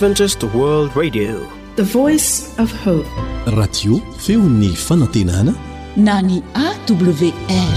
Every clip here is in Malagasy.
Adventist World Radio, the voice of hope. Radio feon'ny fanantenana na ny AWR.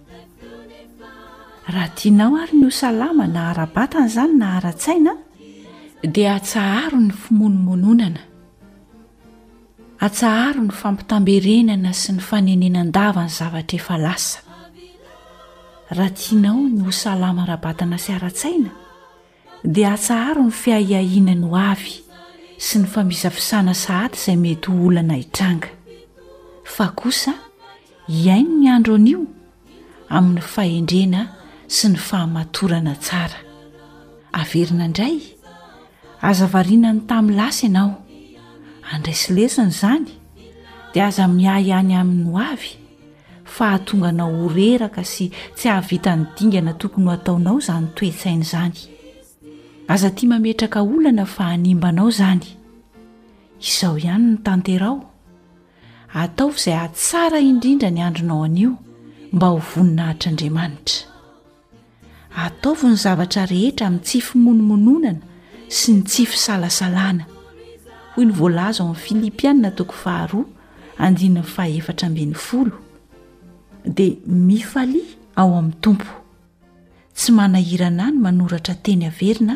Raha tianao àry ny ho salama na ara-batana izany na ara-tsaina, dia atsaharo ny fimonomononana. Atsaharo ny fampitamberenana sy ny fanenena an-dava ny zavatra efa lasa. Raha tianao ny ho salama ara-batana sy ara-tsaina, dia atsaharo ny fiahiahiana ny ho avy sy ny famisafisana sahady izay mety ho olana hitranga, fa kosa hiaino ny andro anio amin'ny fahendrena sy ny fahamatorana tsara. Averina indray, aza variana ny tamin'ny lasa ianao. Andraiso lesona izany, dia aza miahy any amin'ny ho avy, fahatonganao ho reraka sy tsy hahavita ny dingana tokony ho ataonao izany toe-tsaina izany aza tia mametraka olana fa hanimba anao izany izao ihany ny tanteraho ataovy izay hahatsara indrindra ny andronao anio mba ho voninahitra andriamanitra ataovy ny zavatra rehetra amin'ny tsy fimonomononana sy ny tsy fisalasalana hoy ny voalaza ao amin'ny filipianina toko faharoa andininy fahefatra ambin'ny folo dia mifalia ao amin'ny tompo tsy manahirana ny manoratra teny averina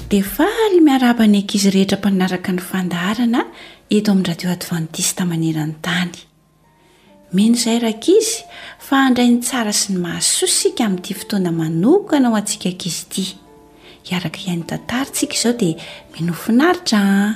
dia faly miarahaba ny ankizy rehetra mpanaraka ny fandaharana eto amin'ny radio advantista manerany tany. Mino izay rankizy fa handray ny tsara sy ny mahasoa isika amin'ity fotoana manokana ho antsika ankizy ity. Hiaraka hihaino tantarintsika izao dia minoa finaritra an!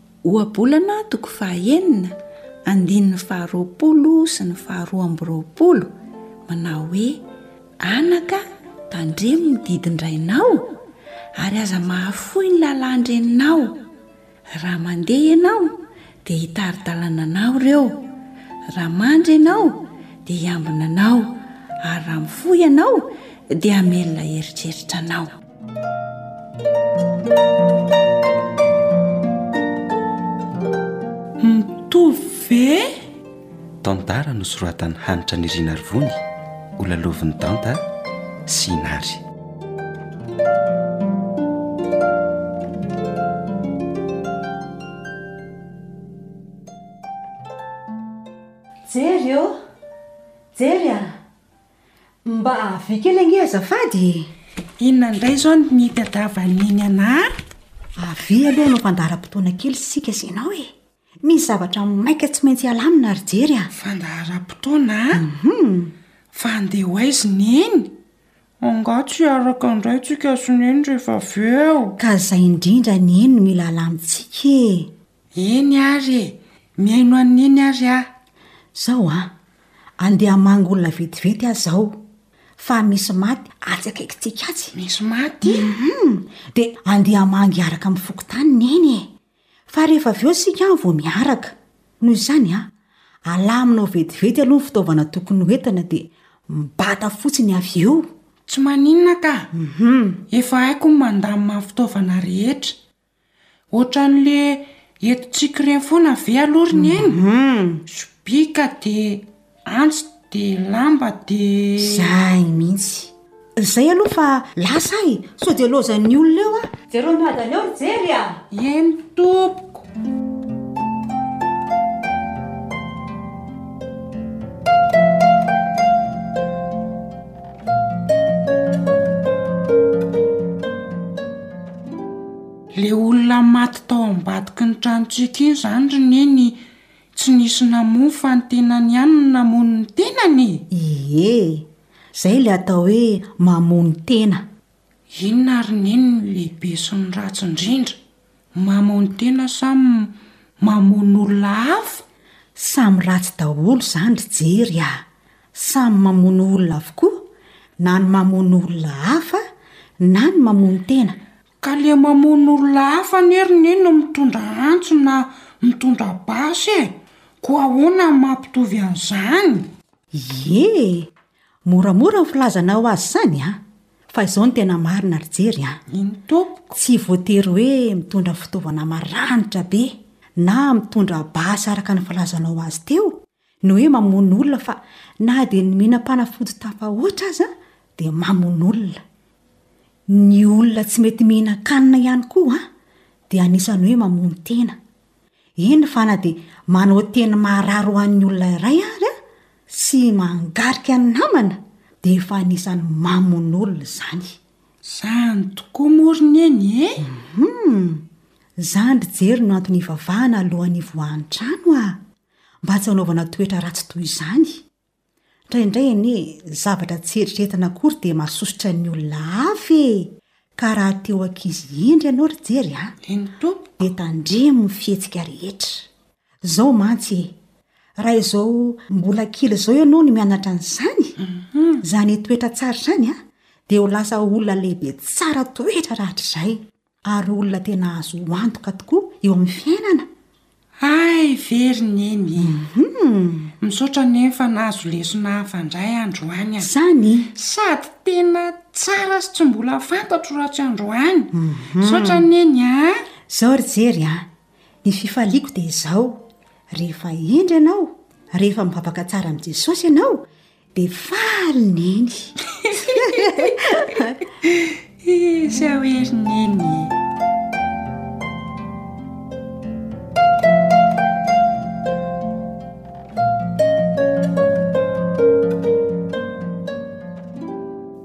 Ohabolana toko fahaenina, andininy faharoapolo sy ny faharoa amby roapolo, manao hoe, Anaka, tandremo ny didin-drainao, ary aza mahafoy ny lalàn-dreninao. Raha mandeha ianao, dia hitari-dalana anao ireo. Raha mandry ianao, dia hiambina anao, ary raha mifoha ianao, dia hamelona eritreritra anao. Mitovy ve? Tantara nosoratan'i Hanitra Nirinarivony, ho lalaovin'i Danta sy i Nary. Jery ô! Jery a! Mba avia kely ange azafady e! Inona indray izao no nitadiavan'i Nana ahy? Avia aloha hanao fandaharam-potoana kely isika sy ianao e! Misy zavatra maika tsy maintsy alamina ry Jery a! Fandaharam-potoana a? Hum! Fa handeha ho aiza i Neny? Angaha tsy hiaraka indray tsika sy Neny rehefa avy eo? Ka izay indrindra anie no mila alamintsika e! Eny ary e! Mihaino an'iny ary aho. Zao an! Andeha hamangy olona vetivety aho zao fa misy maty atsy akaikintsika atsy. Misy maty? Hum! Dia andeha hamangy hiaraka amin'ny fokontany ny ainy e! Fa rehefa avy eo isika an vao miaraka. Noho izany an! Alaminao vetivety aloha ny fitaovana tokony ho entina dia mibata fotsiny avy eo. Tsy maninona ka! Hum! Efa haiko ny mandamina ny fitaovana rehetra. Ohatran'le eto tsiky reny foana ve aloha ry neny? Humm. Sobika de antsy de lamba de. Zay mihitsy. Zay aloha fa lasa aho e, sao dia laozan'ny olona eo aho. Jereo ny vadany eo ry Jerry a! Eny tompoko. Le olona maty tao ambadiky ny tranontsika iny zany ry neny tsy nisy namono fa ny tenany ihany no namono ny tenany e! Ie, zay le atao hoe mamono tena. Inona ary neny no lehibe sy ny ratsy indrindra? Mamono tena sa mamono olona hafa? Samy ratsy daholo izany ry Jery ah! Samy mamono olona avokoa, na ny mamono olona hafa na ny mamono tena. Ka le mamono olona hafa anie ry neny no mitondra antso na mitondra basy e! Koa ahoana ny mampitovy an'izany? Ie e! Moramora ny filazana ho azy izany an! Fa izao no tena marina ry Jery an! Iny tompoko! Tsy voatery hoe mitondra fitaovana maranitra be na mitondra basy araka ny filazanao azy teo ny hoe mamono olona fa na dia ny mihinam-panafody tafahoatra aza dia mamono olona. Ny olona tsy mety mihinan-kanina ihany koa an, dia anisan'ny hoe mamono tena. Eny fa na dia manao teny maharary ho an'ny olona iray ary aho sy mangarika ny namana dia efa anisan'ny mamono olona izany. Izany tokoa moa ry neny e! Hum! Izany ry jery no antony hivavahana alohan'ny hivoahan'ny trano a! Mba tsy hanaovana toetra ratsy toy izany. Indraindray anie, ny zavatra tsy eritreretina akory dia mahasosotra ny olona hafa e! Ka raha te ho ankizy hendry ianao ry Jery a! dia tandremo ny fihetsika rehetra. Izao mantsy e! raha izao mbola kely izao ianao no mianatra an'izany, izany toetra tsara izany a, dia ho lasa olona lehibe tsara toetra rahatrizay. Ary olona tena azo antoka tokoa eo amin'ny fiainana. Hay very Neny e! Misaotra Neny fa nahazo lesona hafa indray aho androany a! Izany! Sady tena tsara sy tsy mbola fantatro raha tsy androany. Misaotra Neny a! Izao ry Jery a! Ny fifaliako dia izao, rehefa hendry ianao, rehefa mivavaka tsara amin'i Jesosy ianao, Dia faly neny. Iza hoe ry neny e.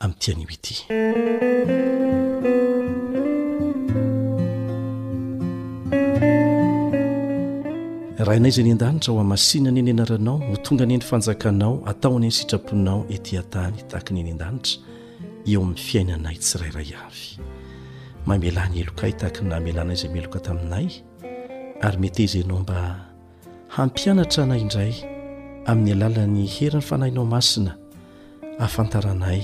amin'ity anio ity rainay izay ny an-danitra ho amasina ny eny anaranao ho tonga ny eny fanjakanao atao any ny sitraponao ety an-tany tahaky ny eny an-danitra eo amin'ny fiainanay tsirairay avy mamelany helokay tahaka ny namelana izay meloka taminay ary meteza ianao mba hampianatra anay indray amin'ny alalan'ny herin'ny Fanahinao Masina ahafantaranay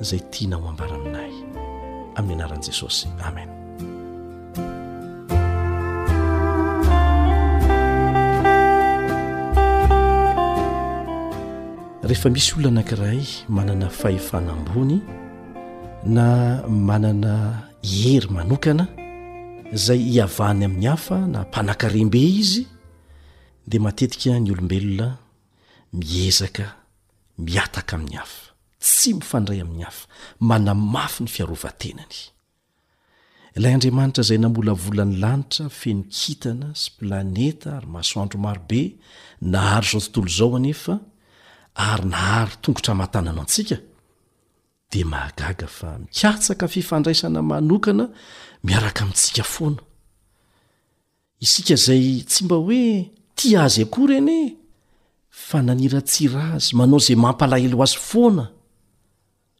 izay tianao ambara aminay. Amin'ny anaran'i Jesosy. Amen. rehefa misy olona anankiray manana fahefana ambony na manana Hery manokana izay hiavahany amin'ny hafa na mpanankarem-be izy dia matetika ny olombelona miezaka miataka amin'ny hafa, tsy mifandray amin'ny hafa, manamafy ny fiarovan-tenany. Ilay Andriamanitra izay namolavola ny lanitra feno kintana sy planeta ary masoandro marobe nahary izao tontolo izao anefa ary nahary tongotra aman-tanana antsika, Dia mahagaga fa mikatsaka fifandraisana manokana miaraka amintsika foana isika izay tsy mba hoe tia azy akory anie fa naniratsira azy, manao izay mampalahelo azy foana,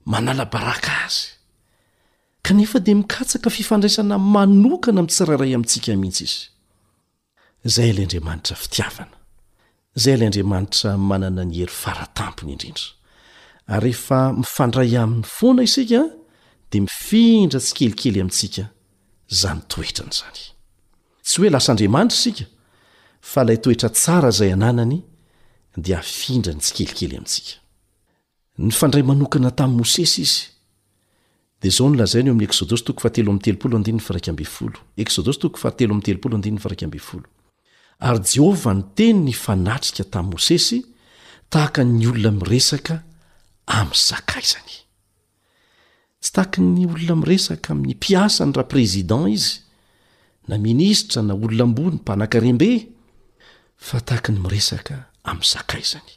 manala baraka azy. Kanefa dia mikatsaka fifandraisana manokana amin'ny tsirairay amintsika mihitsy izy. Izay ilay Andriamanitra fitiavana. Izay ilay Andriamanitra manana ny hery faratampony indrindra. Ary rehefa mifandray aminy foana isika dia mifindra tsikelikely amintsika izany toetrany izany. Tsy hoe lasa Andriamanitra isika fa ilay toetra tsara izay ananany dia afindrany tsikelikely amintsika. Nifandray manokana tamin'i Mosesy izy. Dia izao no lazainy eo amin'ny Eksodosy toko fahatelo amby telopolo andininy firaika ambin'ny folo. Eksodosy toko fahatelo amby telopolo andininy firaika ambin'ny folo. Ary Jehovah niteny nifanatrika tamin'i Mosesy tahaka ny olona miresaka amin'ny sakaizany. Tsy tahaka ny olona miresaka amin'ny mpiasany raha président izy, na ministra na olona ambony mpanankarem-be, fa tahaka ny miresaka amin'ny sakaizany.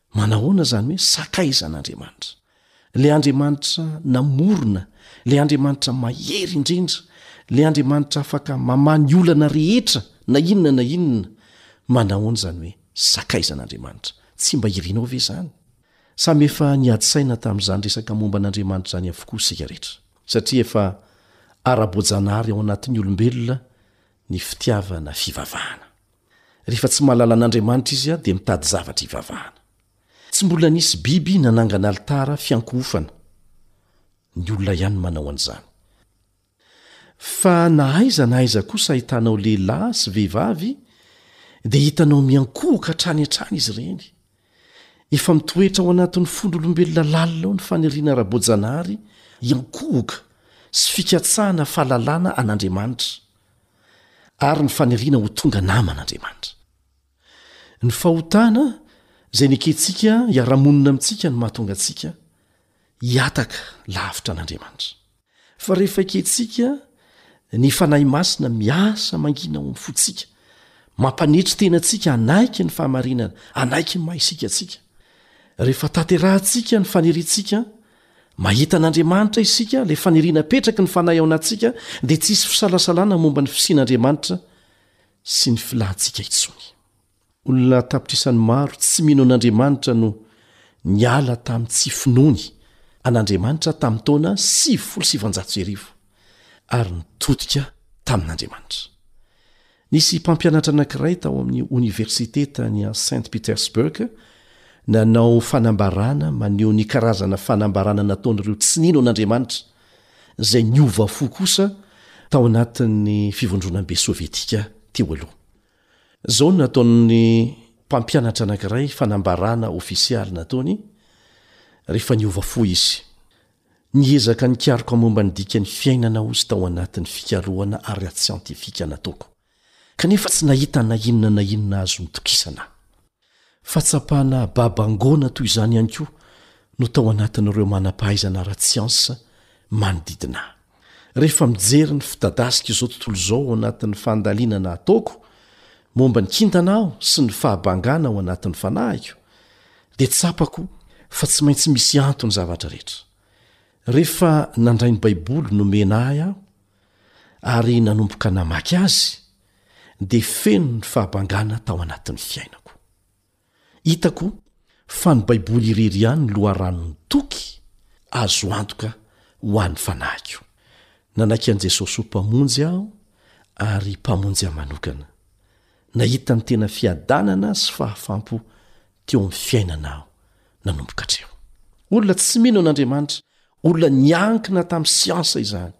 Manahoana izany hoe sakaizan' Andriamanitra? Ilay Andriamanitra namorona, ilay Andriamanitra mahery indrindra, ilay Andriamanitra afaka mamaha ny olana rehetra na inona na inona. Manahoana izany hoe sakaizan' Andriamanitra? Tsy mba irinao ve izany? Samy efa niady saina tamin'izany resaka momba an' Andriamanitra izany avokoa isika rehetra, satria efa ara-boajanahary ao anatin'ny olombelona ny fitiavana fivavahana. Rehefa tsy mahalala an'Andriamanitra izy dia mitady zavatra hivavahana. Tsy mbola nisy biby nanangana alitara fiankohofana. Ny olona ihany no manao an'izany. Fa na aiza na aiza kosa ahitanao lehilahy sy vehivavy dia hitanao miankohoka hatrany hatrany izy ireny. Efa mitoetra ao anatin'ny fon'olombelona lalina ao ny faniriana ara-boajanahary hiankohoka sy fikatsahana fahalalana an'Andriamanitra. ary ny faniriana ho tonga naman'Andriamanitra. Ny fahotana izay nekentsika hiara-monina amintsika no mahatonga antsika hihataka lavitra an'Andriamanitra. Fa rehefa ekentsika ny Fanahy Masina miasa mangina ao amin'ny fontsika, mampanetry tena antsika hanaiky ny fahamarinana, hanaiky ny maha isika antsika, rehefa tanterahantsika ny faniriantsika, Mahita an'Andriamanitra isika, ilay faniriana apetraky ny Fanahy ao anatintsika, dia tsy hisy fisalasalana momba ny fisian'Andriamanitra sy ny filantsika intsony. Olona an-tapitrisany maro tsy mino an'Andriamanitra no niala tamin'ny tsy finoany an'Andriamanitra tamin'ny taona sivifolo sy sivanjato sy arivo ary nitodika tamin'Andriamanitra. Nisy mpampianatra anankiray tao amin'ny oniversite tany Saint Petersburg nanao fanambarana maneho ny karazana fanambarana nataon'ireo tsy nino an'Andriamanitra, izay niova fo kosa tao anatin'ny Fivondronam-be Sovietika teo aloha. Izao no nataon'ny mpampianatra anankiray fanambarana ofisialy nataony rehefa niova fo izy, Niezaka nikaroka momba ny dikan'ny fiainana aho izy tao anatin'ny fikarohana ara-tsiantifika nataoko, kanefa tsy nahita na inona na inona azo nitokisana aho. Fahatsapana babangoana toy izany ihany koa no tao anatin'ireo manam-pahaizana ara-tsiansa manodidina ahy. Rehefa mijery ny fitadasik' izao tontolo izao ao anatin' ny fandalinana ataoko momba ny kintana aho sy ny fahabangana ao anatin' ny fanahiko, dia tsapako fa tsy maintsy misy anto ny zavatra rehetra. Rehefa nandray ny Baiboly nomena ahy aho ary nanomboka namaky azy, dia feno ny fahabangana tao anatin' ny fiainako. Hitako fa ny Baiboly irery ihany no loharanon'ny toky azo antoka ho an'ny fanahiko. Nanaiky an'i Jesosy ho Mpamonjy aho ary Mpamonjy ahy manokana. Nahita ny tena fiadanana sy fahafampo teo amin'ny fiainana aho nanomboka hatreo. Olona tsy mino an'Andriamanitra, olona niankina tamin'ny siansa izany,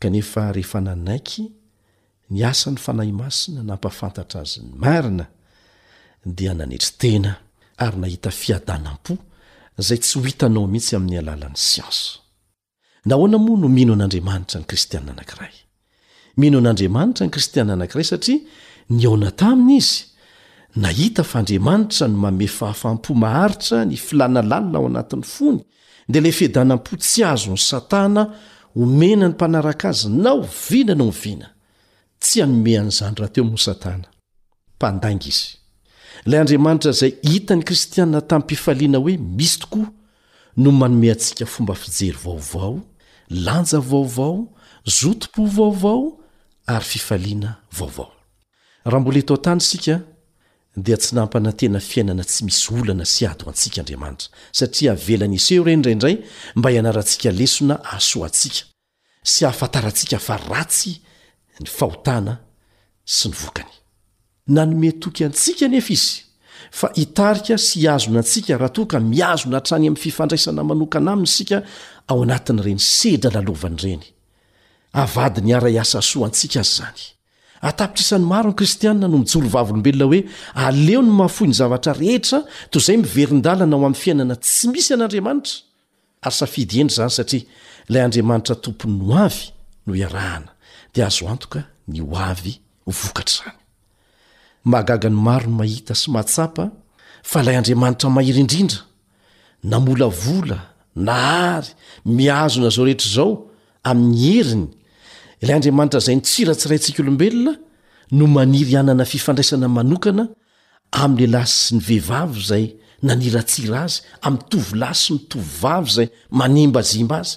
kanefa rehefa nanaiky Ny asan'ny Fanahy Masina nampahafantatra azy ny marina dia nanetry tena ary nahita fiadanam-po izay tsy ho hitanao mihitsy amin'ny alalan'ny siansa. Nahoana moa no mino an'Andriamanitra ny kristiana anankiray? Mino an'Andriamanitra ny kristiana anankiray satria nihaona taminy izy, nahita fa Andriamanitra no manome fahafaham-po maharitra ny filàna lalina ao anatin'ny fony Dia ilay fiadanam-po tsy azon'i Satana omena ny mpanaraka azy na oviana na oviana. Tsy hanome an'izany rahateo moa Satana. Mpandainga izy. Ilay Andriamanitra izay hitan'ny kristiana tamim-pifaliana hoe misy tokoa no manome antsika fomba fijery vaovao, lanja vaovao, zotom-po vaovao ary fifaliana vaovao. Raha mbola eto an-tany isika dia tsy nampanantena fiainana tsy misy olana sy ady ho antsika Andriamanitra, satria avelany hiseho ireny indraindray mba hianarantsika lesona hahasoa antsika, sy hahafantarantsika fa ratsy ny fahotana sy ny vokany. Nanome toky antsika anefa Izy fa hitarika sy hihazona antsika raha toa ka mihazona hatrany amin'ny fifandraisana manokana Aminy isika ao anatin'ireny sedra lalovany ireny, avadiny hiara-hiasa hahasoa antsika aza izany. An-tapitrisany maro ny Kristianina no mijoro vavolombelona hoe aleo ny mahafoy ny zavatra rehetra toy izay miverin-dalana ho amin'ny fiainana tsy misy an'Andriamanitra, ary safidy hendry izany satria ilay Andriamanitra Tompon'ny hoavy no iarahana, dia azo antoka ny hoavy ho vokatr'izany. Mahagaga ny maro ny mahita sy mahatsapa fa ilay Andriamanitra Mahery Indrindra, Namolavola, nahary, mihazona izao rehetra izao amin'ny heriny. Ilay Andriamanitra izay nitsiratsiraintsika olombelona no maniry hanana fifandraisana manokana amin'ny lehilahy sy ny vehivavy izay naniratsira azy, amin'ny tovolahy sy ny tovovavy izay manembazimba azy.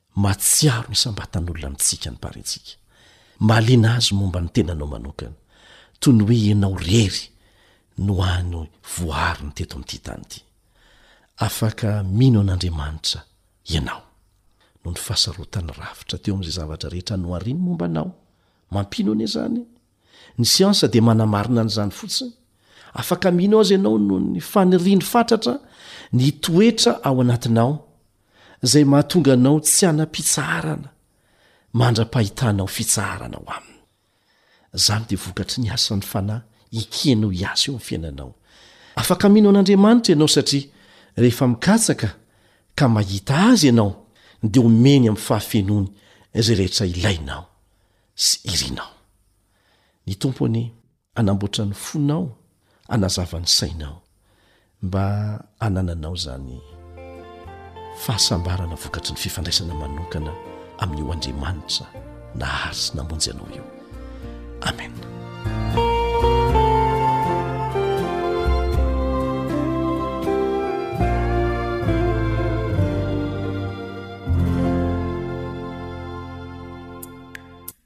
Mahatsiaro ny isam-batan'olona amintsika ny Parentsika. Mahaliana azy momba ny tenanao manokana, toy ny hoe ianao irery no any voariny teto amin'ity tany ity. Afaka mino an'Andriamanitra ianao, noho ny fahasarotany rafitra teo amin'izay zavatra rehetra nohariny momba anao. Mampino anie izany! Ny siansa dia manamarina an'izany fotsiny. Afaka mino Azy ianao noho ny faniriany fatratra ny hitoetra ao anatinao izay mahatonga anao tsy hanam-pitsaharana mandra-pahitanao fitsaharana ao Aminy. Izany dia vokatry ny asan'ny Fanahy ekenao hiasa eo amin'ny fiainanao. Afaka mino an'Andriamanitra ianao satria rehefa mikatsaka ka mahita Azy ianao dia omeny amin'ny fahafenoany izay rehetra ilainao sy irinao. Ny Tompo anie. Hanamboatra ny fonao, hanazava ny sainao, mba hanananao izany fahasambarana vokatry ny fifandraisana manokana amin'io Andriamanitra nahary sy namonjy anao io. Amena.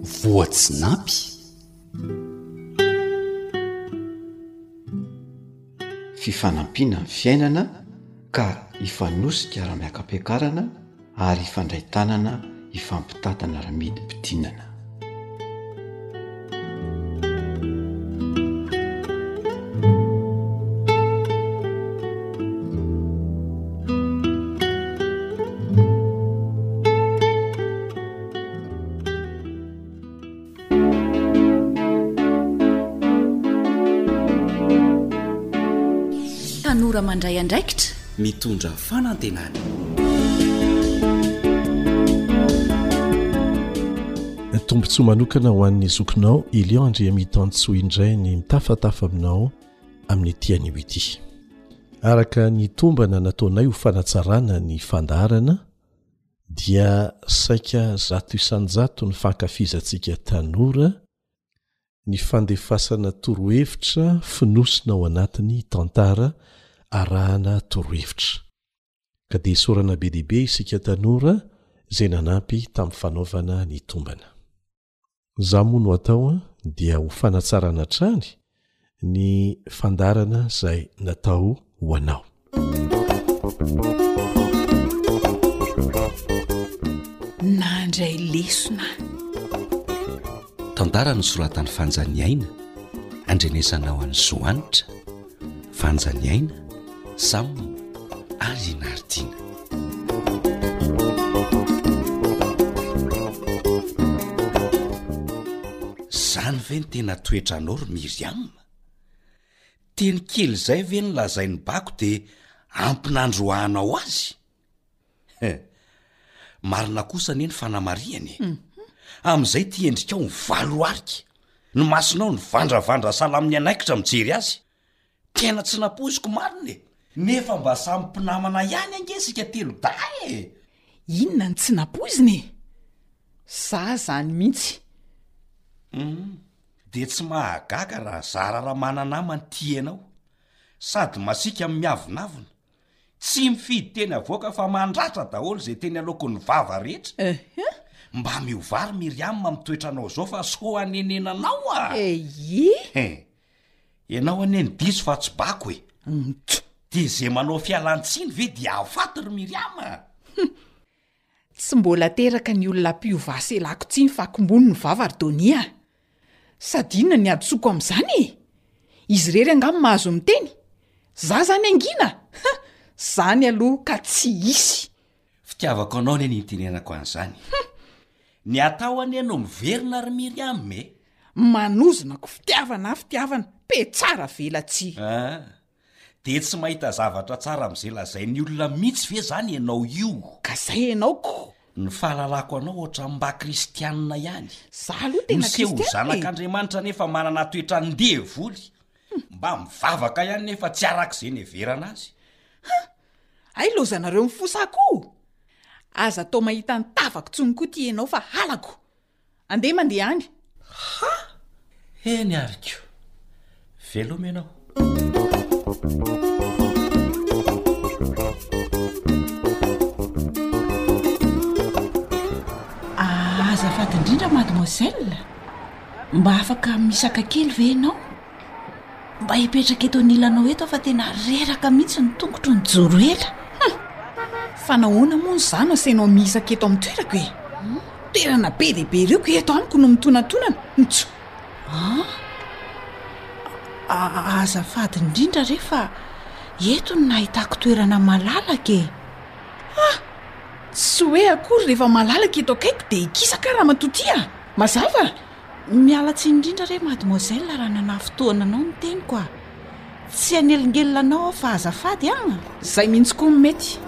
voatsinapy. Fifanampiana ny fiainana ka hifanosika raha miaka-piakarana ary hifandray tanana hifampitantana raha midimpidinana. Tanora mandray andraikitra, mitondra fanantenana. Tombontsoa manokana ho an'ny zokinao Elion Andriamitanintsoa indray ny mitafatafa aminao amin'ity anio ity. Araka ny tombana nataonay ho fanatsarana ny fandaharana, dia saika zato isan-jato ny fankafizantsika tanora ny fandefasana torohevitra fonosina ao anatin'ny tantara arahana torohevitra. Ka dia isaorana be dia be isika tanora izay nanampy tamin'ny fanaovana ny tombana. Za moa no atao an dia ho fanatsarana hatrany ny fandaharana zay natao ho anao. Nandray lesona. Tantara nosoratan'i Fanja Niaina, andrenesanao an'i Zohanitra. Vanja ny aina, Sam ary i Nardina. Zany ve ny tena toetranao ry Miriam? Teny kely izay ve ny lazain'ny bako dia ampy nandroahanao azy? Heh, marina kosa anie ny fanamarihany e! Amin'izay ity endrikao mivaloharika, ny masonao nivandravandra salamin'ny hanaikitra mijery azy. Tena tsy nampoiziko marina e! Nefa mba samy mpinamana ihany ange isika telo dahy e! Inona no tsy nampoizina e! Za izany mihitsy. Humm, dia tsy mahagaga raha zara raha mana-namana tia ianao, sady masiaka miavonavona, Tsy mifidy teny avoaka fa mandratra daholo izay teny aloako ny vava rehetra Ehe. Mba miovà ry Myriam amin'ny toetranao izao fa soa hanenenanao a! Eyy! He! Ianao anie ny diso fa tsy bako e! Ntso! Dia izay manao fialan-tsiny ve dia afaty ry Myriam a! Tsy mbola teraka ny olona mpiovà se lako tsy ny fakombony ny vava ry Donia a! Sady inona ny hadisoako amin'izany e! Izy irery angaha mahazo miteny? Za zany angina? Ha! Zany aloha ka tsy hisy! Fitiavako anao anie no itenenako an'izany. Hum! Ny atao anie no miverina ry Myriam e! Manozona ko fitiavana a fitiavana, pe tsara velatsihy! Ah! De tsy mahita zavatra tsara am ze lazain'ny olona mitsy ve zany enao io? Ka zay enao ko! Ny fahalalako anao ohatran'ny mba kristianina ihany. Za aloha tena Miseho ho kristianina e! zanak'Andriamanitra nefa manana toetra ndevoly. Mba mivavaka ihany nefa tsy araka ze neverana azy. Hay lozanareo mifosa akoho! Aza atao mahita ny tavako tsony koa ty enao fa halako! Andeha mandeha any. Ha! Eny ary ko. Veloma ianao. Azafady indrindra mademoiselle, mba afaka misaka kely ve ianao? Mba hipetraka eto anilanao eto aho fa tena reraka mihitsy ny tongotro nijoro ela. Fa nahoana moa ny za no asainao mihisaka eto amin'ny toerako e? Hmm? Toerana be dia be ireo ko eto amiko no mitonatonana. Ntso! Ah? Azafady indrindra re fa eto no nahitako toerana malalaka e. Ah! Tsy hoe akory rehefa malalaka eto akaiko dia hikisaka aho raha matotia. Mazava? Miala tsiny indrindra re mademoiselle raha nanafintohana anao ny teniko a! Tsy hanelingelina anao aho fa azafady an! Izay mihitsy koa no mety.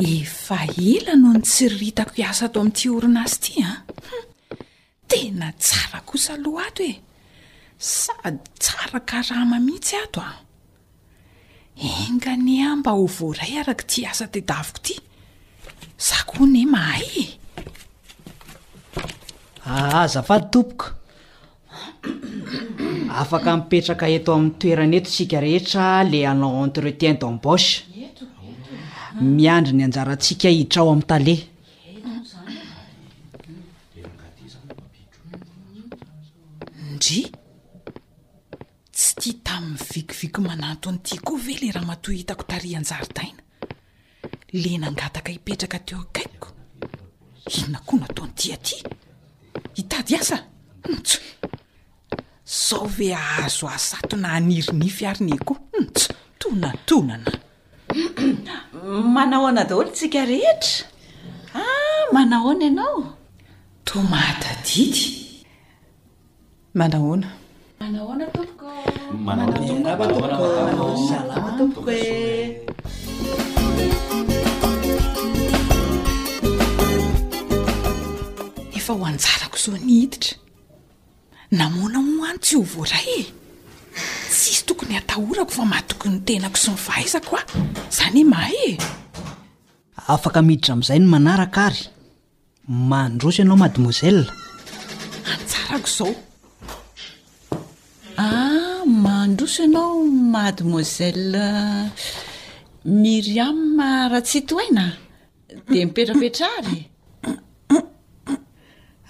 Efa ela no nitsiriritako hiasa ato amin'ity orinasa ity an! Hum! Tena tsara kosa aloha ato e! Sady tsara karama mihitsy ato an! Enga anie aho mba ho voaray araka ity asa tedaviko ity. Za koa anie mahay e! Azafady tompoko. Afaka mipetraka eto amin'ny toerana eto isika rehetra le hanao entretien d'embauche. Miandry ny anjarantsika hiditra ao amin'ny tale. Ndry, tsy tia tamin'ny vikiviky manantona ity koa ve le ramatoa hitako tary an-jaridaina? Ilay nangataka hipetraka teo akaikiko, inona koa no ataon'ity aty? Hitady asa? Humpts! Sao ve hahazo asa ato na haniry nify ary ny ego? Humpts! Tonatonana! Manao ahoana daholo isika rehetra? Ah, manao ahoana ianao? Toa mahatadidy. Manahoana? Manahoana tompoko? Manahoana tompoko? Miarahaba tompoko. Manahoana? Salama tompoko e. Efa ho anjarako soa ny hiditra. Namoana ho any tsy ho voaray e. Tsisy tokony hatahorako fa matoky ny tenako sy ny fahaizako aho. Zany mahay e. Afaka miditra amin'izay ny manaraka ary. Mandroso ianao mademoiselle. Anjarako izao. Ah, mandroso ianao mademoiselle Myriam Ratsitohaina. Dia mipetrapetra ary.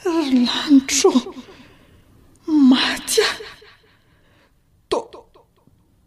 Ry lanitro ô! Maty aho. To,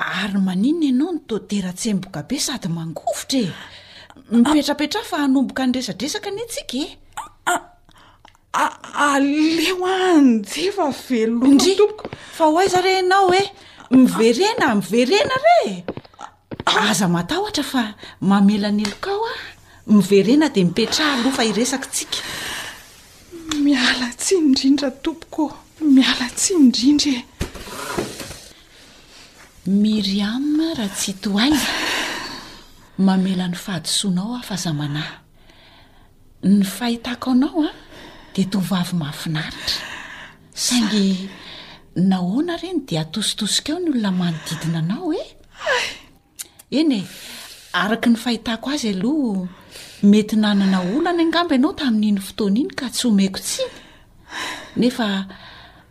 Ary maninona ianao no toa dera tsemboka be sady mangovitra e? Mipetrapetraha fa hanomboka ny resadresaka anie tsika e! Aleo any je fa veloma tompoko. Ndry, fa ho aiza re ianao e? Miverena, miverena re e! Aza matahotra fa mamela ny helokao aho. Miverena dia mipetraha aloha fa hiresaka tsika. Miala tsiny indrindra tompoko ô, miala tsiny indrindra e! Myriam Ratsitohaina, mamela ny fahadisoanao aho fa zamanahy. Ny fahitako anao an, dia tovovavy mahafinaritra. Saingy nahoana re no dia atositosika eo ny olona manodidina anao e? Eny e, araka ny fahitako azy aloha, mety nanana olana angamba ianao tamin'iny fotoana iny ka tsy omeko tsiny. Nefa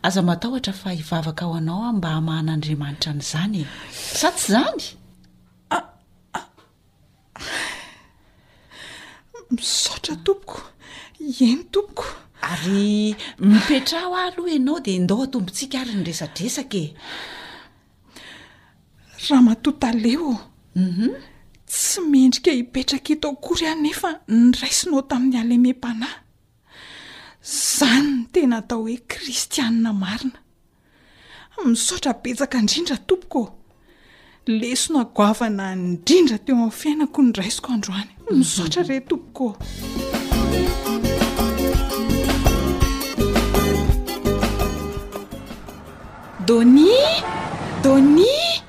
aza matahotra fa hivavaka ho anao aho mba hamahan'Andriamanitra an'izany e. Sa tsy izany? Misaotra tompoko, eny tompoko. Ary mipetraho aho aloha ianao dia ndao atombotsika ary ny resadresaka e. Ramatoa Taleho, mhm, tsy mendrika hipetraka eto akory aho nefa niraisinao tamin'ny halemem-panahy. Izany no tena atao hoe kristianina marina. Misaotra betsaka indrindra tompoko ô. Lesona goavana indrindra teo amin'ny fiainako no raisiko androany. Misaotra re tompoko. Donie! Donie!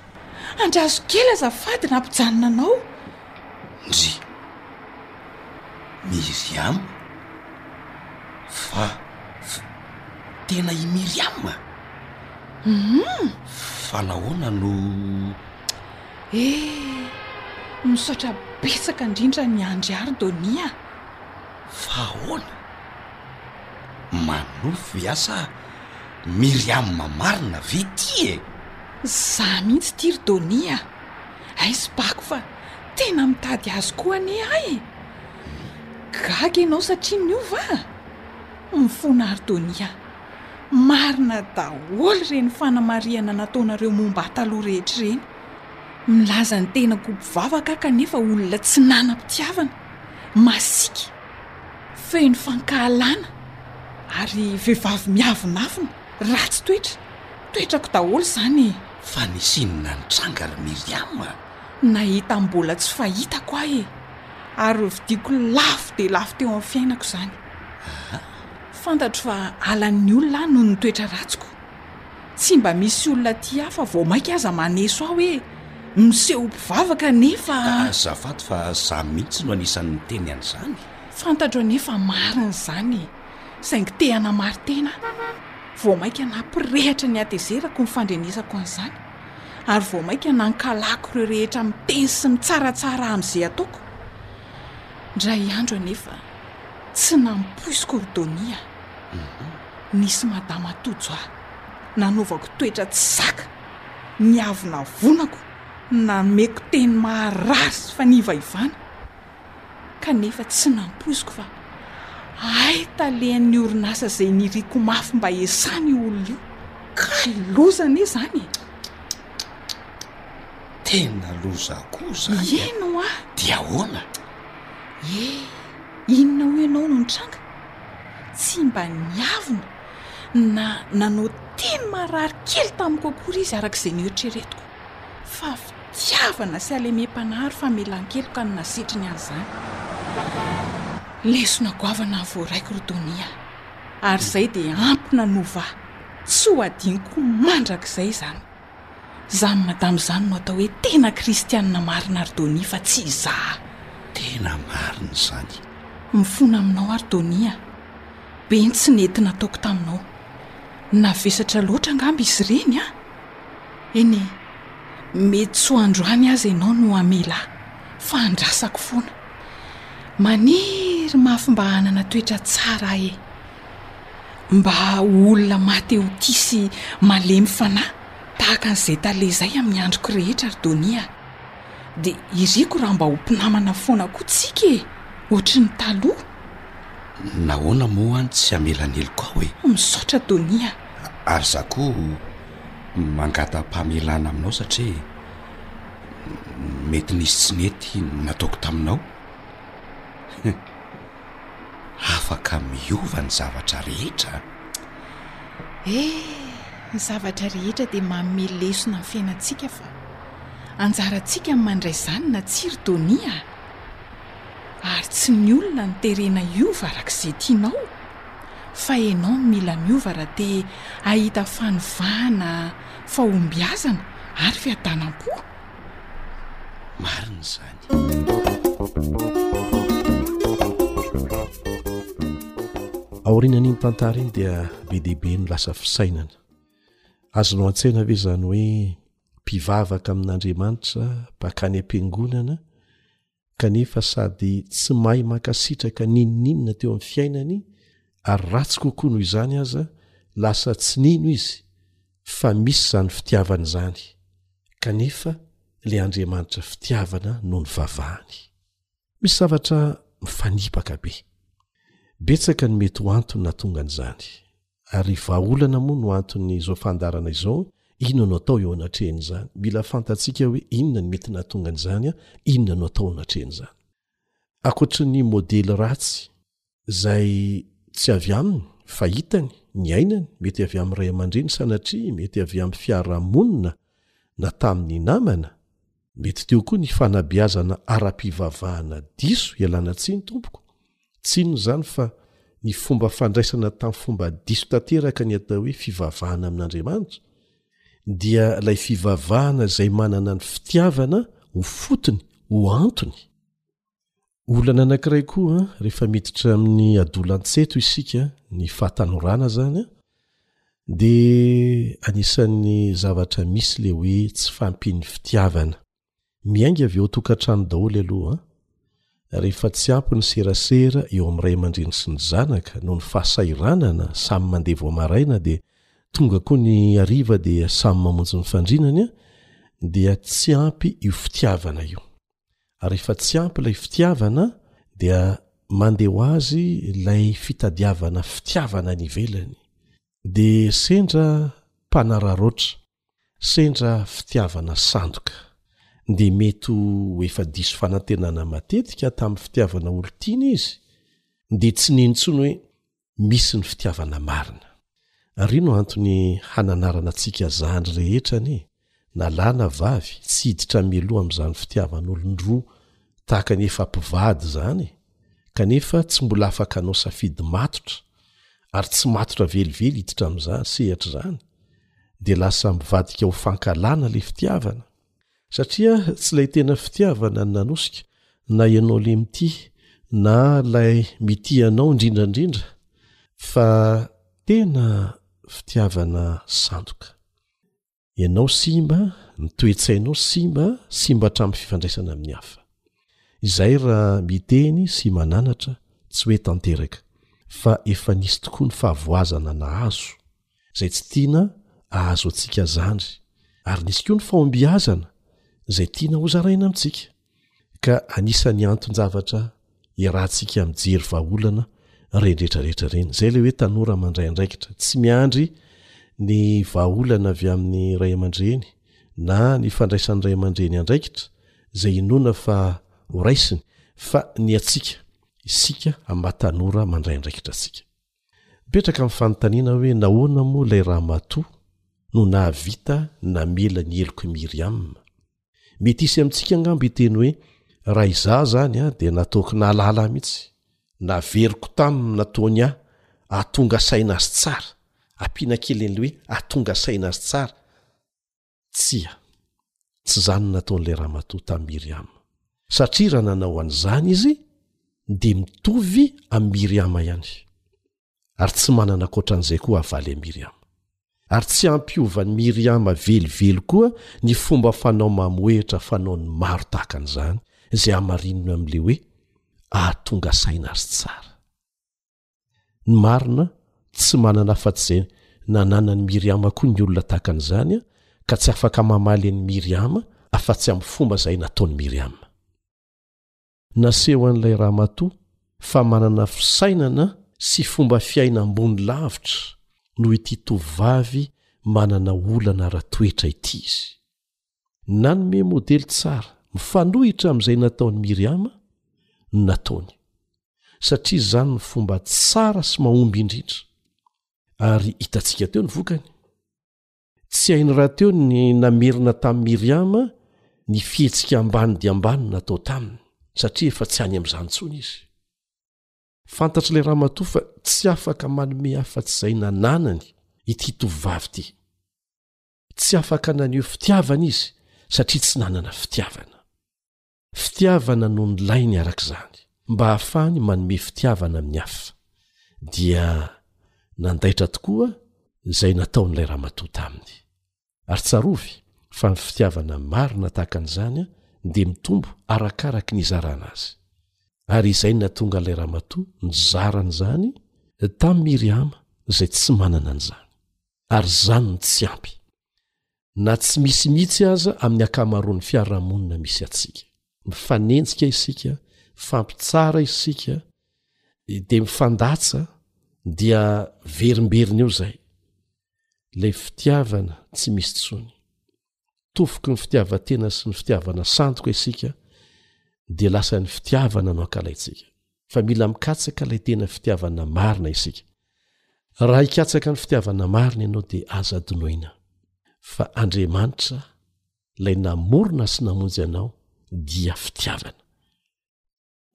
Andraso kely azafady nampijanona anao. Ndry. Myriam? Fa tena i Myriam? Hum. Fa nahoana no. Eeh! Misaotra betsaka indrindra an'i Andry ary Donia a! Fa ahoana? Manofy iah sa Myriam marina ve ity e? Za mihitsy ity ry Donia a! Aizy bako fa tena mitady azy koa anie ahy e! Gaga ianao satria niova a! Mifona ary Donia a! Marina daholo ireny fanamarihana nataonareo momba ahy taloha rehetra ireny. Milaza ny tenako ho mpivavaka aho kanefa olona tsy nanam-pitiavana, masiaka, feno fankahalana ary vehivavy miavonavona, ratsy toetra. Toetrako daholo izany e! Fa nisy inona nitranga ry Myriam a? Nahita ny mbola tsy fahitako aho e! Ary hovidiako lafo dia lafo teo amin'ny fiainako izany. Aa! Fantatro fa halan'ny olona ahy noho ny toetra ratsiko. Tsy mba misy olona aty hafa vao mainka aza maneso ahy hoe miseho ho mpivavaka anefa. Azafady fa izaho mihitsy no anisan'ny niteny an'izany. Fantatro anie fa marina izany e! Saingy te hanamari-tena aho. Vao mainka nampirehitra ny hatezerako ny fandrenesako an'izany, ary vao mainka nankalako ireo rehetra miteny sy mitsaratsara ahy amin'izay ataoko. Indray andro anefa. Tsy nampoiziko ry Donia. Nisy madama tojo ahy, nanaovako toetra tsy zaka, niavonavonako, nameko teny maharary sy fanivaivana. Kanefa tsy nampoiziko fa hay talen'ny orinasa izay niriako mafy mba hiasana io olona io. Kay loza anie izany e! Tena loza koa izany e! Eny hoa! Dia ahoana? Eh! Inona hoy ianao no nitranga? Tsy mba niavona na nanao teny marary kely tamiko akory izy araka izay noeritreretiko. Fa fitiavana sy halemem-panahy ary famelan-keloka no nasetriny an'izany. Lesona goavana voaraiko ry Donia, ary izay dia ampy nanova ahy tsy ho hadinoko mandrakizay izany. Izany madama izany no atao hoe tena kristianina marina ry Donia fa tsy izaho. Tena marina izany. Mifona aminao aho ry Donia a. Be ny tsy nety nataoko taminao. Navesatra loatra angamba izy ireny an! Eny e, mety tsy ho androany aza ianao no hamela ahy fa andrasako foana. Maniry mafy mba hanana toetra tsara aho e! mba ho olona maty ho tia sy malemy fanahy tahaka an'izay tale izay amin'ny androko rehetra ry Donia a! Dia iriko raha mba ho mpinamana foana koa tsika e! Ohatry ny taloha! Nahoana moa any tsy hamela ny heloko ao e? Misaotra Donia a! Ary za koa mangatam-pamelana aminao satria mety nisy tsy nety nataoko taminao. afaka miova ny zavatra rehetra a! Eh! Ny zavatra rehetra dia manome lesona amin'ny fiainantsika fa anjarantsika ny mandray izany na tsia ry Tony a! Ary tsy ny olona no terena hiova araka izay tianao fa ianao no mila miova raha te hahita fanovana, fahombiazana ary fiadanam-po. marina izany. Aorianan'iny tantara iny dia be dia be ny lasa fisainana. Azonao an-tsaina ve izany hoe mpivavaka amin'Andriamanitra bakany am-piangonana kanefa sady tsy mahay mankasitraka n'inon'inona teo amin'ny fiainany, ary ratsy kokoa noho izany aza, lasa tsy nino izy fa misy izany fitiavana izany, kanefa ilay Andriamanitra fitiavana no nivavahany. Misy zavatra mifanipaka be. Betsaka ny mety ho antony nahatonga an'izany. Ary vahaolana moa no anton'izao fandaharana izao, inona no atao eo anatrehan'izany? Mila fantatsika hoe inona ny mety nahatonga an'izany an, inona no atao anatrehan'izany. Ankoatry ny modely ratsy izay tsy avy aminy fa hitany, niainany, mety avy amin'ny ray aman-dreny sanatria, mety avy amin'ny fiarahamonina na tamin'ny namana, Mety teo koa ny fanabeazana ara-pivavahana diso ialana tsiny tompoko, tsy inona izany fa ny fomba fandraisana tamin'ny fomba diso tanteraka ny atao hoe fivavahana amin'Andriamanitra, dia ilay fivavahana izay manana ny fitiavana ho fotony, ho antony. Olana anankiray koa rehefa miditra amin'ny adolantsento isika ny fahatanorana zany a de anisan'ny zavatra misy le hoe tsy fampin'ny fitiavana miainga avy eo tokantrano daholo aloha rehefa tsy ampy ny serasera eo amin'ny ray aman-dreny sy ny zanaka noho ny fahasahiranana samy mandeha vao maraina de tonga koa ny hariva dia samy mamonjy ny fandrinany a dia tsy ampy io fitiavana io ary rehefa tsy ampy ilay fitiavana dia mandeha ho azy ilay fitadiavana fitiavana any ivelany dia sendra mpanararoatra sendra fitiavana sandoka dia mety ho efa diso fanantenana matetika tamin'ny fitiavana olo-tiana izy dia tsy nino intsony hoe misy ny fitiavana marina. Ary io no antony hananarana antsika zandry rehetra anie na lahy na vavy tsy hiditra mialoha amin'izany fitiavan'olon-droa tahaka ny efa mpivady izany e! kanefa tsy mbola afaka hanao safidy matotra ary tsy matotra velively hiditra amin'izany sehatra izany dia lasa mivadika ho fankahalana ilay fitiavana Satria tsy ilay tena fitiavana no nanosika na ianao le mitia na ilay mitia anao indrindra indrindra fa tena fitiavana sandoka. Ianao simba, ny toe-tsainao simba, simba hatramin'ny fifandraisana amin'ny hafa. Izay raha miteny sy mananatra tsy hoe tanteraka fa efa nisy tokoa ny fahavoazana nahazo izay tsy tiana ahazo antsika zandry, ary nisy koa ny fahombiazana izay tiana hozaraina amintsika, ka anisan'ny anton-javatra iarahantsika mijery vahaolana ireny rehetrarehetra ireny. Izay ilay hoe tanora mandray andraikitra, tsy miandry ny vahaolana avy amin'ny ray aman-dreny na ny fandraisan'ny ray aman-dreny andraikitra izay inoana fa horaisiny, fa ny antsika, isika maha tanora mandray andraikitra antsika. Mipetraka ny fanontaniana hoe nahoana moa ilay ramatoa no nahavita namela ny helok'i Miriam? Mety hisy amintsika angamba hiteny hoe, Raha izaho izany dia nataoko nahalala ahy mihitsy, naveriko taminy ny nataony ahy hahatonga saina azy tsara, ampiana kely an'ilay hoe hahatonga saina azy tsara, Tsia, tsy izany no nataon'ilay ramatoa tamin'i Miriama, satria raha nanao an'izany izy, dia mitovy amin'i Miriama ihany. Ary tsy manana ankoatra an'izay koa havaly an'i Miriama. Ary tsy hampiovan'i Miriama velively koa ny fomba fanao mamohehitra fanaon'ny maro tahaka an'izany, izay hamarinina amin'ilay hoe, Ahatonga saina azy tsara. ny marina tsy manana afa-tsy izay nananan'i Miriama koa ny olona tahaka an'izany ka tsy afaka mamaly an'i Miriama afa-tsy amin'ny fomba izay nataon'i Miriama. Nasehon'ilay ramatoa fa manana fisainana sy fomba fiaina ambony lavitra noho ity tovovavy manana olana ara-toetra ity izy. Nanome modely tsara mifanohitra amin'izay nataon'i Miriama ny nataony, satria izany no fomba tsara sy mahomby indrindra. Ary hitantsika teo ny vokany. Tsy hainy rahateo ny namerina tamin'i Miriama ny fihetsika ambany dia ambany natao taminy, satria efa tsy any amin'izany intsony izy. Fantatr'ilay ramatoa fa tsy afaka manome afa-tsy izay nananany ity tovovavy ity. Tsy afaka naneho fitiavana izy satria tsy nanana fitiavana. Fitiavana no nilainy araka izany, mba hahafahany manome fitiavana amin'ny hafa. Dia nandaitra tokoa izay nataon'ilay ramatoa taminy. Ary tsarovy fa ny fitiavana marina tahaka an'izany dia mitombo arakaraky ny izarana azy. Ary izay no nahatonga an'ilay ramatoa nizara an'izany tamin'i Miriama izay tsy manana an'izany. ary izany no tsy ampy, na tsy misy mihitsy aza amin'ny ankamaroan'ny fiarahamonina misy antsika. Mifanenjika isika, mifampitsara isika, dia mifandatsa, dia verimberina eo izay, ilay fitiavana tsy misy intsony. tofoky ny fitiavan-tena sy ny fitiavana sandoka isika dia lasa ny fitiavana no ankalaintsika fa mila mikatsaka ilay tena fitiavana marina isika raha hikatsaka ny fitiavana marina ianao dia aza dinoina fa andriamanitra ilay namorona sy namonjy anao dia fitiavana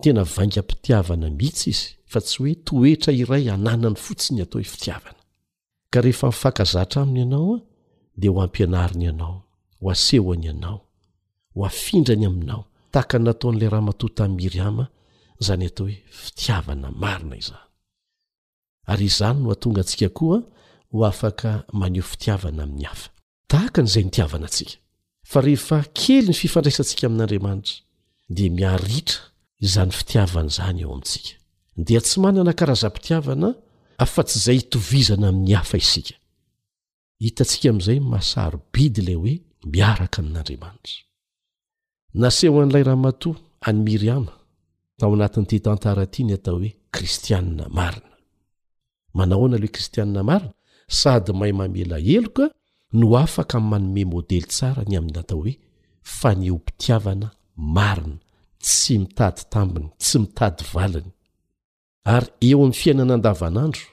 Tena vaingam-pitiavana mihitsy izy fa tsy hoe toetra iray ananany fotsiny atao hoe fitiavana. Ka rehefa mifankazatra aminy ianao dia ho ampianariny ianao, ho asehony ianao, ho afindrany aminao tahaka ny nataon'ilay ramatoa tamin'i Miriama izany atao hoe fitiavana marina izany. Ary izany no hahatonga antsika koa ho afaka maneho fitiavana amin'ny hafa. Tahaka an'izay nitiavana antsika. Fa rehefa kely ny fifandraisantsika amin'Andriamanitra, dia miha-ritra izany fitiavana izany eo amintsika. Dia tsy manana karazam-pitiavana afa-tsy izay itovizana amin'ny hafa isika. Hitantsika amin'izay maha-sarobidy ilay hoe miaraka amin'Andriamanitra. Nasehon'ilay ramatoa an'i Miriama tao anatin'ity tantara ity ny atao hoe kristiana marina. Manahoana ilay kristiana marina sady mahay mamela heloka no afaka manome modely tsara ny amin'ny atao hoe fanehoam-pitiavana marina, tsy mitady tambiny, tsy mitady valiny? ary eo amin'ny fiainana andavanandro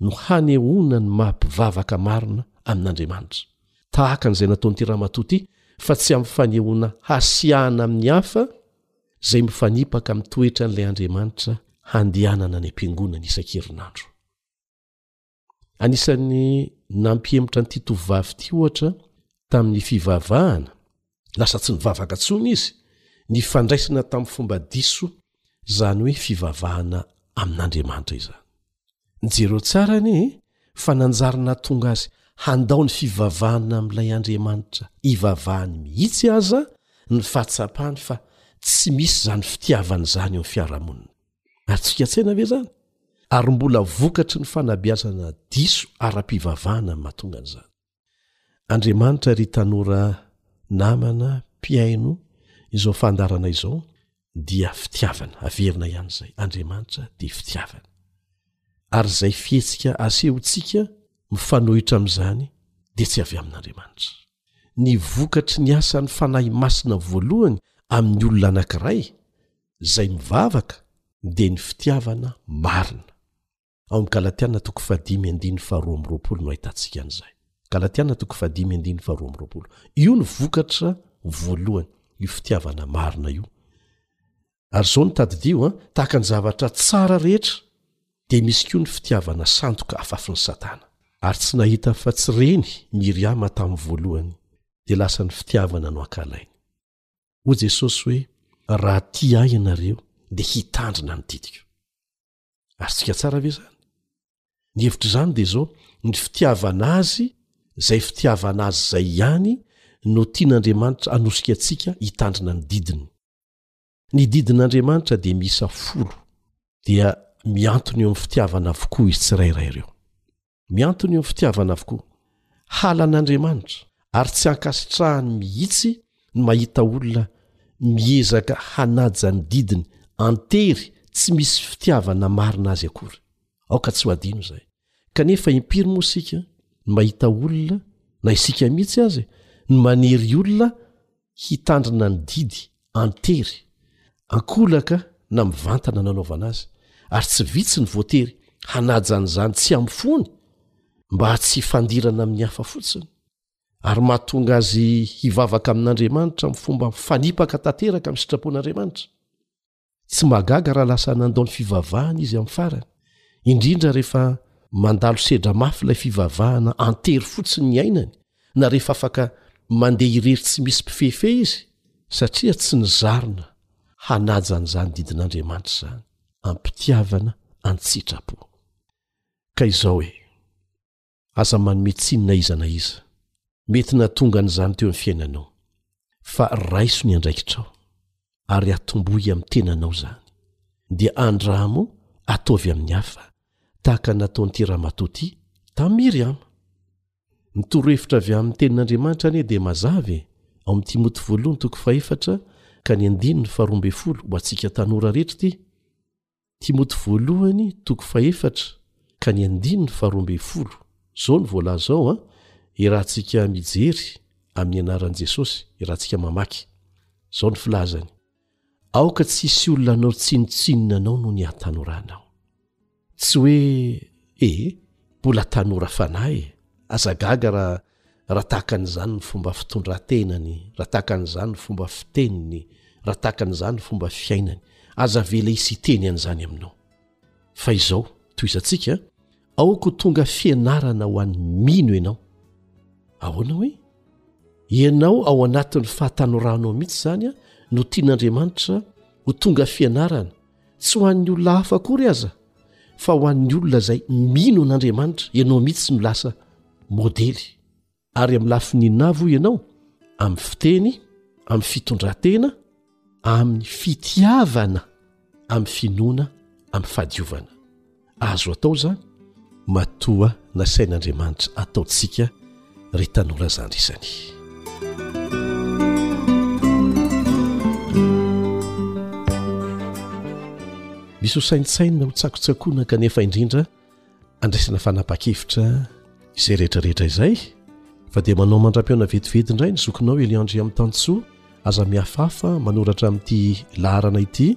no hanehoana ny maha mpivavaka marina amin'Andriamanitra, tahaka an'izay nataon'ity ramatoa ity fa tsy amin'ny fanehoana hasiahana amin'ny hafa izay mifanipaka amin'ny toetran'ilay Andriamanitra handehanana any am-piangonana isan-kerinandro. Anisan'ny nampihemotra an'ity tovovavy ity ohatra tamin'ny fivavahana, lasa tsy nivavaka intsony izy, ny fandraisana tamin'ny fomba diso izany hoe fivavahana amin'Andriamanitra izany. Jereo tsara anie fa nanjary nahatonga azy handao ny fivavahana amin'ilay Andriamanitra ivavahany mihitsy aza ny fahatsapany fa tsy misy izany fitiavana izany eo amin'ny fiarahamonina. Atsika tsaina ve zany? Ary mbola vokatry ny fanabeazana diso ara-pivavahana ny mahatonga an'izany. Andriamanitra ry tanora namana mpihaino izao fandaharana izao dia fitiavana, averina ihany izay, Andriamanitra dia fitiavana. Ary izay fihetsika asehontsika mifanohitra amin'izany dia tsy avy amin'Andriamanitra. Ny vokatry ny asan'ny Fanahy Masina voalohany amin'ny olona anankiray izay mivavaka dia ny fitiavana marina. Ao amin'ny Galatiana toko fahadimy andininy faharoa amby roapolo no ahitantsika an'izay. Galatiana toko fahadimy andininy faharoa amby roapolo. Io ny vokatra voalohany, io fitiavana marina io. Ary izao no tadidio an, tahaka ny zavatra tsara rehetra dia misy koa ny fitiavana sandoka afafin'i Satana. Ary tsy nahita afa-tsy ireny Miriama tamin'ny voalohany, dia lasa ny fitiavana no ankahalainy. hoy jesosy hoe raha ti ahy ianareo dia hitandrina ny didiko arytsika tsara ve zany ny hevitr' izany dia zao ny fitiavana azy zay fitiavana azy zay ihany no tian'andriamanitra anosika atsika hitandrina ny didiny ny didin'andriamanitra dia miisa folo dia miantony eo am'ny fitiavana avokoa izy tsirairay ireo Miantona eo ny fitiavana avokoa. Halan'Andriamanitra ary tsy ankasitrahany mihitsy ny mahita olona miezaka hanaja ny didiny an-tery tsy misy fitiavana marina azy akory. Aoka tsy ho adino izay. Kanefa impiry moa isika no mahita olona, na isika mihitsy aza e, no manery olona hitandrina ny didy an-tery, an-kolaka na mivantana nanaovana azy, ary tsy vitsy ny voatery hanaja an'izany tsy amin'ny fony mba tsy hifandirana amin'ny hafa fotsiny, ary mahatonga azy hivavaka amin'Andriamanitra amin'ny fomba mifanipaka tanteraka amin'ny sitrapon'Andriamanitra. Tsy mahagaga raha lasa nandao ny fivavahana izy amin'ny farany, indrindra rehefa mandalo sedra mafy ilay fivavahana an-tery fotsiny ny ainany na rehefa afaka mandeha irery tsy misy mpifehifehy izy, satria tsy nizarina hanaja an'izany didin'Andriamanitra izany am-pitiavana an-tsitrapo. Ka izao e! Aza manome tsiny na iza na iza mety nahatonga an'izany teo amin'ny fiainanao, fa raiso ny andraikitrao ary atombohy amin'ny tenanao izany, dia andramo ataovy amin'ny hafa tahaka ny nataon'ity ramatoa ity tamin'i Miriama. Ny torohevitra avy amin'ny Tenin'Andriamanitra anie dia mazava e, ao amin'ny Timoty Voalohany toko fahefatra ka ny andininy faharoa ambin'ny folo, ho antsika tanora rehetra ity, Timoty Voalohany toko fahefatra ka ny andininy faharoa ambin'ny folo. Izao no voalaza ao an, Iarahantsika mijery amin'ny anaran'i Jesosy, iarahantsika mamaky. Izao ny filazany, Aoka tsy hisy olona hanao tsinontsinona anao noho ny hahatanoranao. Tsy hoe, Ee, mbola tanora fanahy e! Aza gaga raha raha tahaka an'izany ny fomba fitondran-tenany, raha tahaka an'izany ny fomba fiteniny, raha tahaka an'izany ny fomba fiainany, aza avela hisy hiteny an'izany aminao. Fa izao, tohizantsika, aoka ho tonga fianarana ho an'ny mino ianao. Ahoana hoe? Ianao ao anatin'ny fahatanoranao mihitsy izany no tian'Andriamanitra ho tonga fianarana, tsy ho an'ny olona hafa akory aza fa ho an'ny olona izay mino an'andriamanitra ianao mihitsy no lasa modely ary amin'ny lafininavy hoy ianao amin'ny fiteny amin'ny fitondratena amin'ny fitiavana amin'ny finoana amin'ny fahadiovana Azo atao izany? Matoa nasain'Andriamanitra ataontsika ry tanora izany isany. Misy ho saintsainina ho tsakotsakoana kanefa indrindra andraisana fanapaha-kevitra izay rehetrarehetra izay fa dia manao mandra-pihaona vetivety indray ny zokinao Eliandry Am'Tantsoa aza mihafahafa manoratra amin'ity laharana ity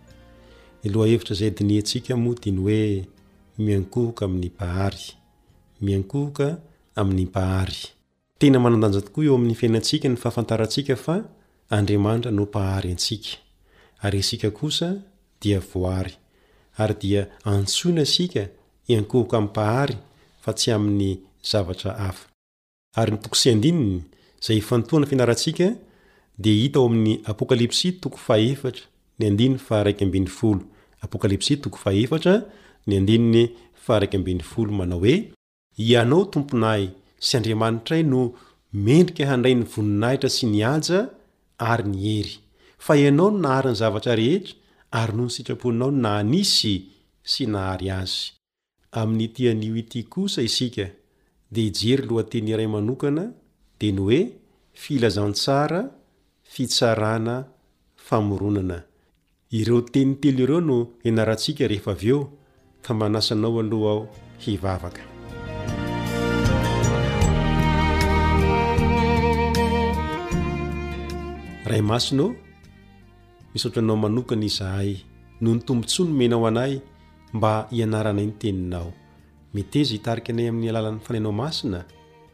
Ny lohahevitra izay dinihintsika moa dia ny hoe miankohoka amin'ny Mpahary. Miankohoka amin'ny Mpahary. Tena manan-danja tokoa eo amin'ny fiainantsika ny fahafantarantsika fa Andriamanitra no Mpahary antsika, ary isika kosa dia voary, ary dia antsoina isika hiankohoka amin'ny Mpahary fa tsy amin'ny zavatra hafa. Ary ny toko sy andininy, izay ifantohana fianarantsika, dia hita ao amin'ny Apokalypsy toko fahaefatra, ny andininy faharaika ambin'ny folo. Apokalypsy toko fahaefatra, ny andininy faharaika ambin'ny folo, manao hoe. Hianao, Tomponay sy Andriamanitray, no mendrika handray ny voninahitra sy ny haja ary ny hery, fa Hianao no nahary ny zavatra rehetra, ary noho ny sitraponao no nahanisy sy nahary azy. Amin'ity anio ity kosa isika dia hijery lohateny iray manokana dia ny hoe Filazantsara, Fitsarana, Famoronana. Ireo teny telo ireo no hianarantsika rehefa avy eo ka manasa anao aloha aho hivavaka. Ray Masina ô, misaotra anao manokana izahay noho ny tombontsoa nomenao anay mba hianaranay ny Teninao. Meteza hitarika anay amin'ny alalan'ny Fanainao Masina,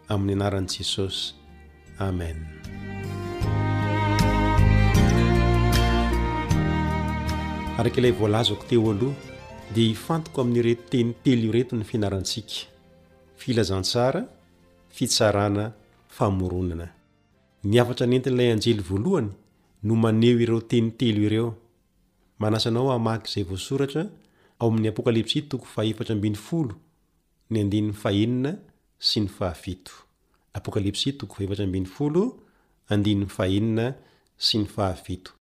amin'ny anaran'i Jesosy. Amen. Araka ilay voalazako teo aloha, dia hifantoko amin'ireto teny telo ireto ny fianarantsika, filazantsara, fitsarana, famoronana. Ny hafatra nentin'ilay anjely voalohany no maneho ireo teny telo ireo. Manasa anao hamaky izay voasoratra ao amin'ny Apokalypsy toko fahaefatra ambin'ny folo ny andininy fahenina sy ny fahafito. Apokalypsy toko fahaefatra ambin'ny folo andininy fahenina sy ny fahafito.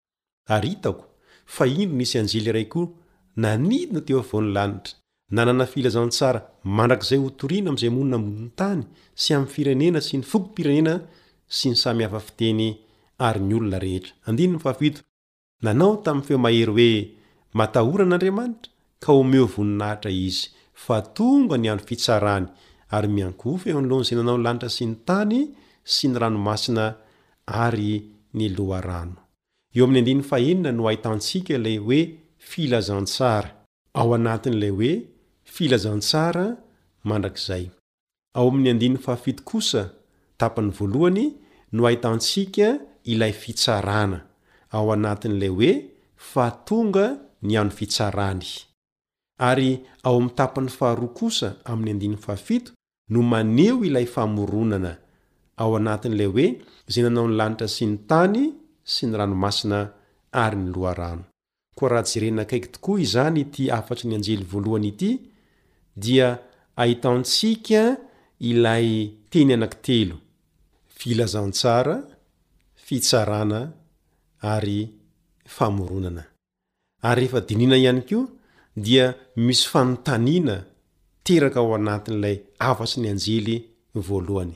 Ary hitako, fa indro nisy anjely iray koa nanidina teo afovoan'ny lanitra, nanana filazantsara mandrakizay hotorina amin'izay monina ambonin'ny tany sy amin'ny firenena sy ny fokom-pirenena sy ny samy hafa fiteny ary ny olona rehetra. Andininy fahafito. Nanao tamin'ny feo mahery hoe, Matahorana Andriamanitra, ka omeo voninahitra Izy, fa tonga ny andro fitsarany, ary miankohoka eo anoloan'izay nanao ny lanitra sy ny tany sy ny ranomasina ary ny loharano. Eo amin'ny andininy fahenina no ahitantsika ilay hoe filazantsara. Ao anatin'ilay hoe filazantsara mandrakizay. Ao amin'ny andininy fahafito kosa, tapany voalohany, no ahitantsika ilay fitsarana, ao anatin'ilay hoe fa tonga ny andro fitsarany. Ary ao amin'ny tapany faharoa kosa amin'ny andininy fahafito no maneho ilay famoronana, ao anatin'ilay hoe izay nanao ny lanitra sy ny tany sy ny ranomasina ary ny loharano. Koa raha jerena akaiky tokoa izany ity hafatry ny anjely voalohany ity dia ahitantsika ilay teny anankitelo, filazantsara, fitsarana ary famoronana. Ary rehefa dinihina ihany koa dia misy fanontaniana teraka ao anatin'ilay hafatry ny anjely voalohany.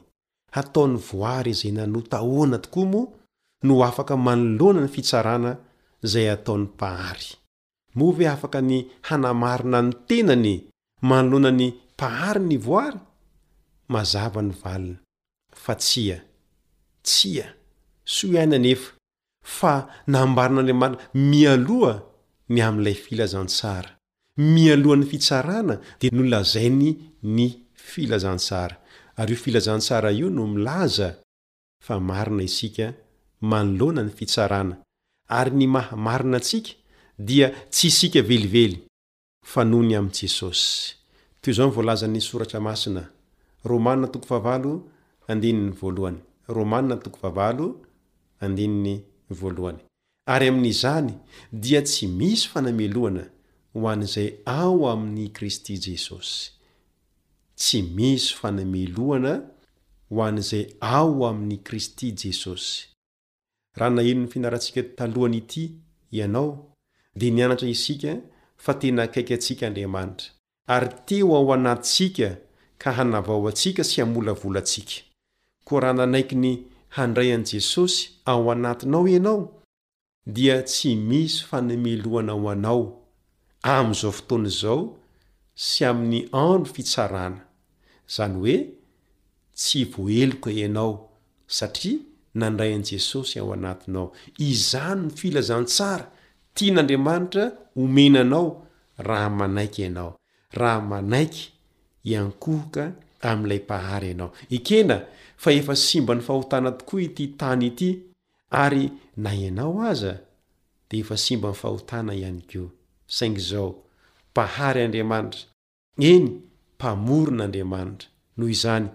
hataon'ny voary izay nanota ahoana tokoa moa no afaka manoloana ny fitsarana izay ataon'ny mpahary? Moa ve afaka ny hanamarina ny tenany manoloana ny mpahary ny voary? Mazava ny valiny fa tsia. Tsia. Soa ihany anefa fa nambaran'Andriamanitra mialoha ny amin'ilay filazantsara. Mialohan'ny fitsarana dia nolazainy ny filazantsara. Ary io filazantsara io no milaza fa marina isika manoloana ny fitsarana. Ary ny maha marina antsika dia tsy isika velively. Fa noho ny amin'i Jesosy. Toy izao no voalazan'ny Soratra Masina, Romana toko fahavalo andininy voalohany, Romana toko fahavalo andininy voalohany, Ary amin'izany dia tsy misy fanamelohana ho an'izay ao amin'i Kristy Jesosy. Tsy misy fanamelohana ho an'izay ao amin'i Kristy Jesosy. Raha naheno ny fianarantsika talohan'ity ianao, dia nianatra isika fa tena akaiky antsika Andriamanitra, ary te ho ao anatintsika ka hanavao antsika sy hamolavola antsika. Koa raha nanaiky ny handray an'i Jesosy ao anatinao ianao, dia tsy misy fanemelohana ho anao amin'izao fotoana izao sy amin'ny andro fitsarana, izany hoe, Tsy voaheloka ianao satria nandray an'i Jesosy ao anatinao. Izany no filazantsara tian'Andriamanitra omena anao raha manaiky ianao, raha manaiky hiankohoka amin'ilay Mpahary ianao. Ekena fa efa simban'ny fahotana tokoa ity tany ity ary na ianao aza dia efa simban'ny fahotana ihany koa. Saingy izao, Mpahary Andriamanitra, Eny, Mpamorona Andriamanitra. Noho izany,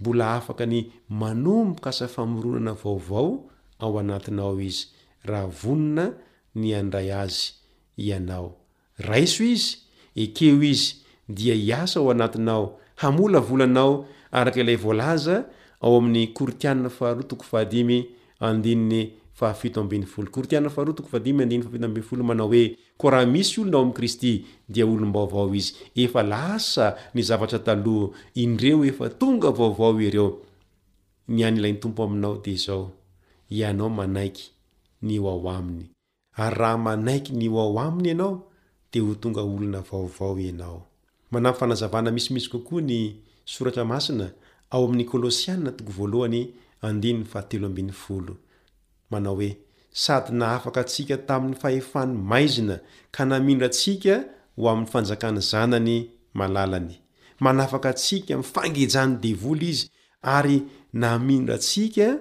mbola afaka ny manomboka asa famoronana vaovao ao anatinao Izy, raha vonona ny handray Azy ianao. Raiso Izy, ekeo Izy, dia hiasa ao anatinao, hamolavola anao araka ilay voalaza ao amin'ny Koritiana faharoa toko fahadimy Andininy fahafito ambin'ny folo. Korintiana faharoa toko fahadimy andininy fahafito ambin'ny folo manao hoe, Koa raha misy olona ao amin'i Kristy, dia olom-baovao izy. Efa lasa ny zavatra taloha, indreo efa tonga vaovao ireo. Ny an'ilay Tompo aminao dia izao, Ianao manaiky ny ho ao aminy. Ary raha manaiky ny ho ao aminy ianao, dia ho tonga olona vaovao ianao. Manampy fanazavana misimisy kokoa ny Soratra Masina ao amin'ny Kolosiana toko voalohany andininy fahatelo ambin'ny folo, manao hoe, Sady nahafaka antsika tamin'ny fahefany maizina ka namindra antsika ho amin'ny fanjakan'ny Zanany malalany. Manafaka antsika amin'ny fangejan'ny devoly izy ary namindra antsika.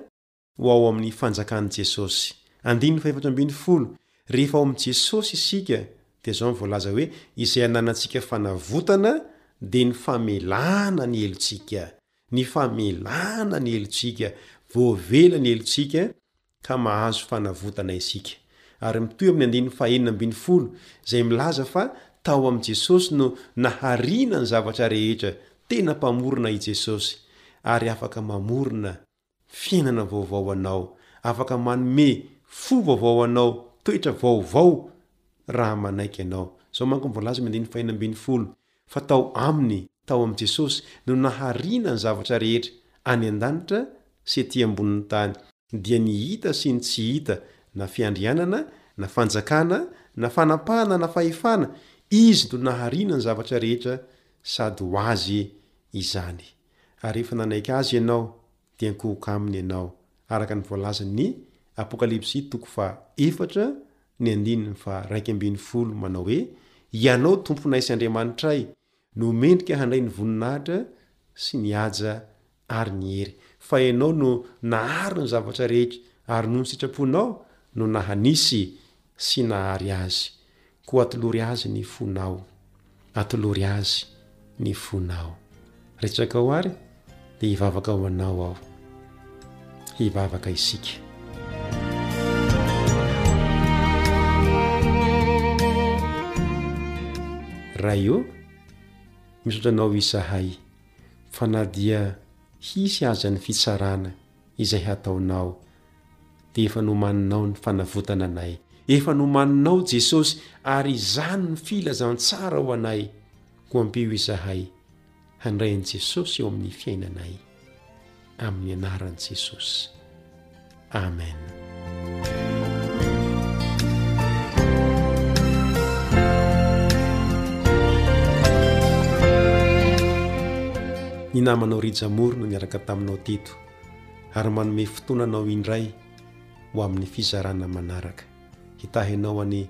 ho ao amin'ny fanjakan'i Jesosy. Andininy fahefatra ambin'ny folo, Rehefa ao amin'i Jesosy isika, dia izao no voalaza hoe, Izay ananantsika fanavotana dia ny famelana ny helotsika, ny famelana ny helotsika, voavela ny helotsika ka mahazo fanavotana isika. Ary mitohy amin'ny andininy fahenina ambin'ny folo, izay milaza fa tao amin'i Jesosy no nahariana ny zavatra rehetra, tena Mpamorona i Jesosy, ary afaka mamorona fiainana vaovao anao, afaka manome fo vaovao anao, toetra vaovao raha manaiky ianao. Izao manko ny voalaza amin'ny andininy fahena ambin'ny folo fa tao Aminy, tao amin'i Jesosy, no nahariana ny zavatra rehetra, any an-danitra sy ety ambonin'ny tany, dia ny hita sy ny tsy hita, na fiandrianana, na fanjakana, na fanapahana, na fahefana, Izy no nahariana ny zavatra rehetra, sady ho Azy izany. ary rehefa nanaiky Azy ianao, dia nikohoka Aminy ianao, araka ny voalazan' ny Apokalypsy toko faha efatra ny andininy faha raika ambin'ny folo manao hoe, Ianao, Tomponay sy Andriamanitray, no mendrika handray ny voninahitra sy ny haja ary ny hery, fa Ianao no nahary ny zavatra rehetra, ary noho ny sitraponao no naha nisy Sy nahary azy. Koa atolory azy ny fonao. Atolory azy ny fonao. Retsakao ary dia hivavaka ho anao aho. Hivavaka isika. Ray ô, misaotra Anao izahay fa na dia hisy aza ny fitsarana Izay hataonao dia efa nomaninao ny fanavotana anay. Efa nomaninao Jesosy ary izany no filazantsara ho anay. Koa ampio izahay handray an'i Jesosy eo amin'ny fiainanay. Amin'ny anaran'i Jesosy. Amen. Ny namanao Rija Moro no niaraka taminao teto ary manome fotoana anao indray ho amin'ny fizarana manaraka. Hitahy anao anie.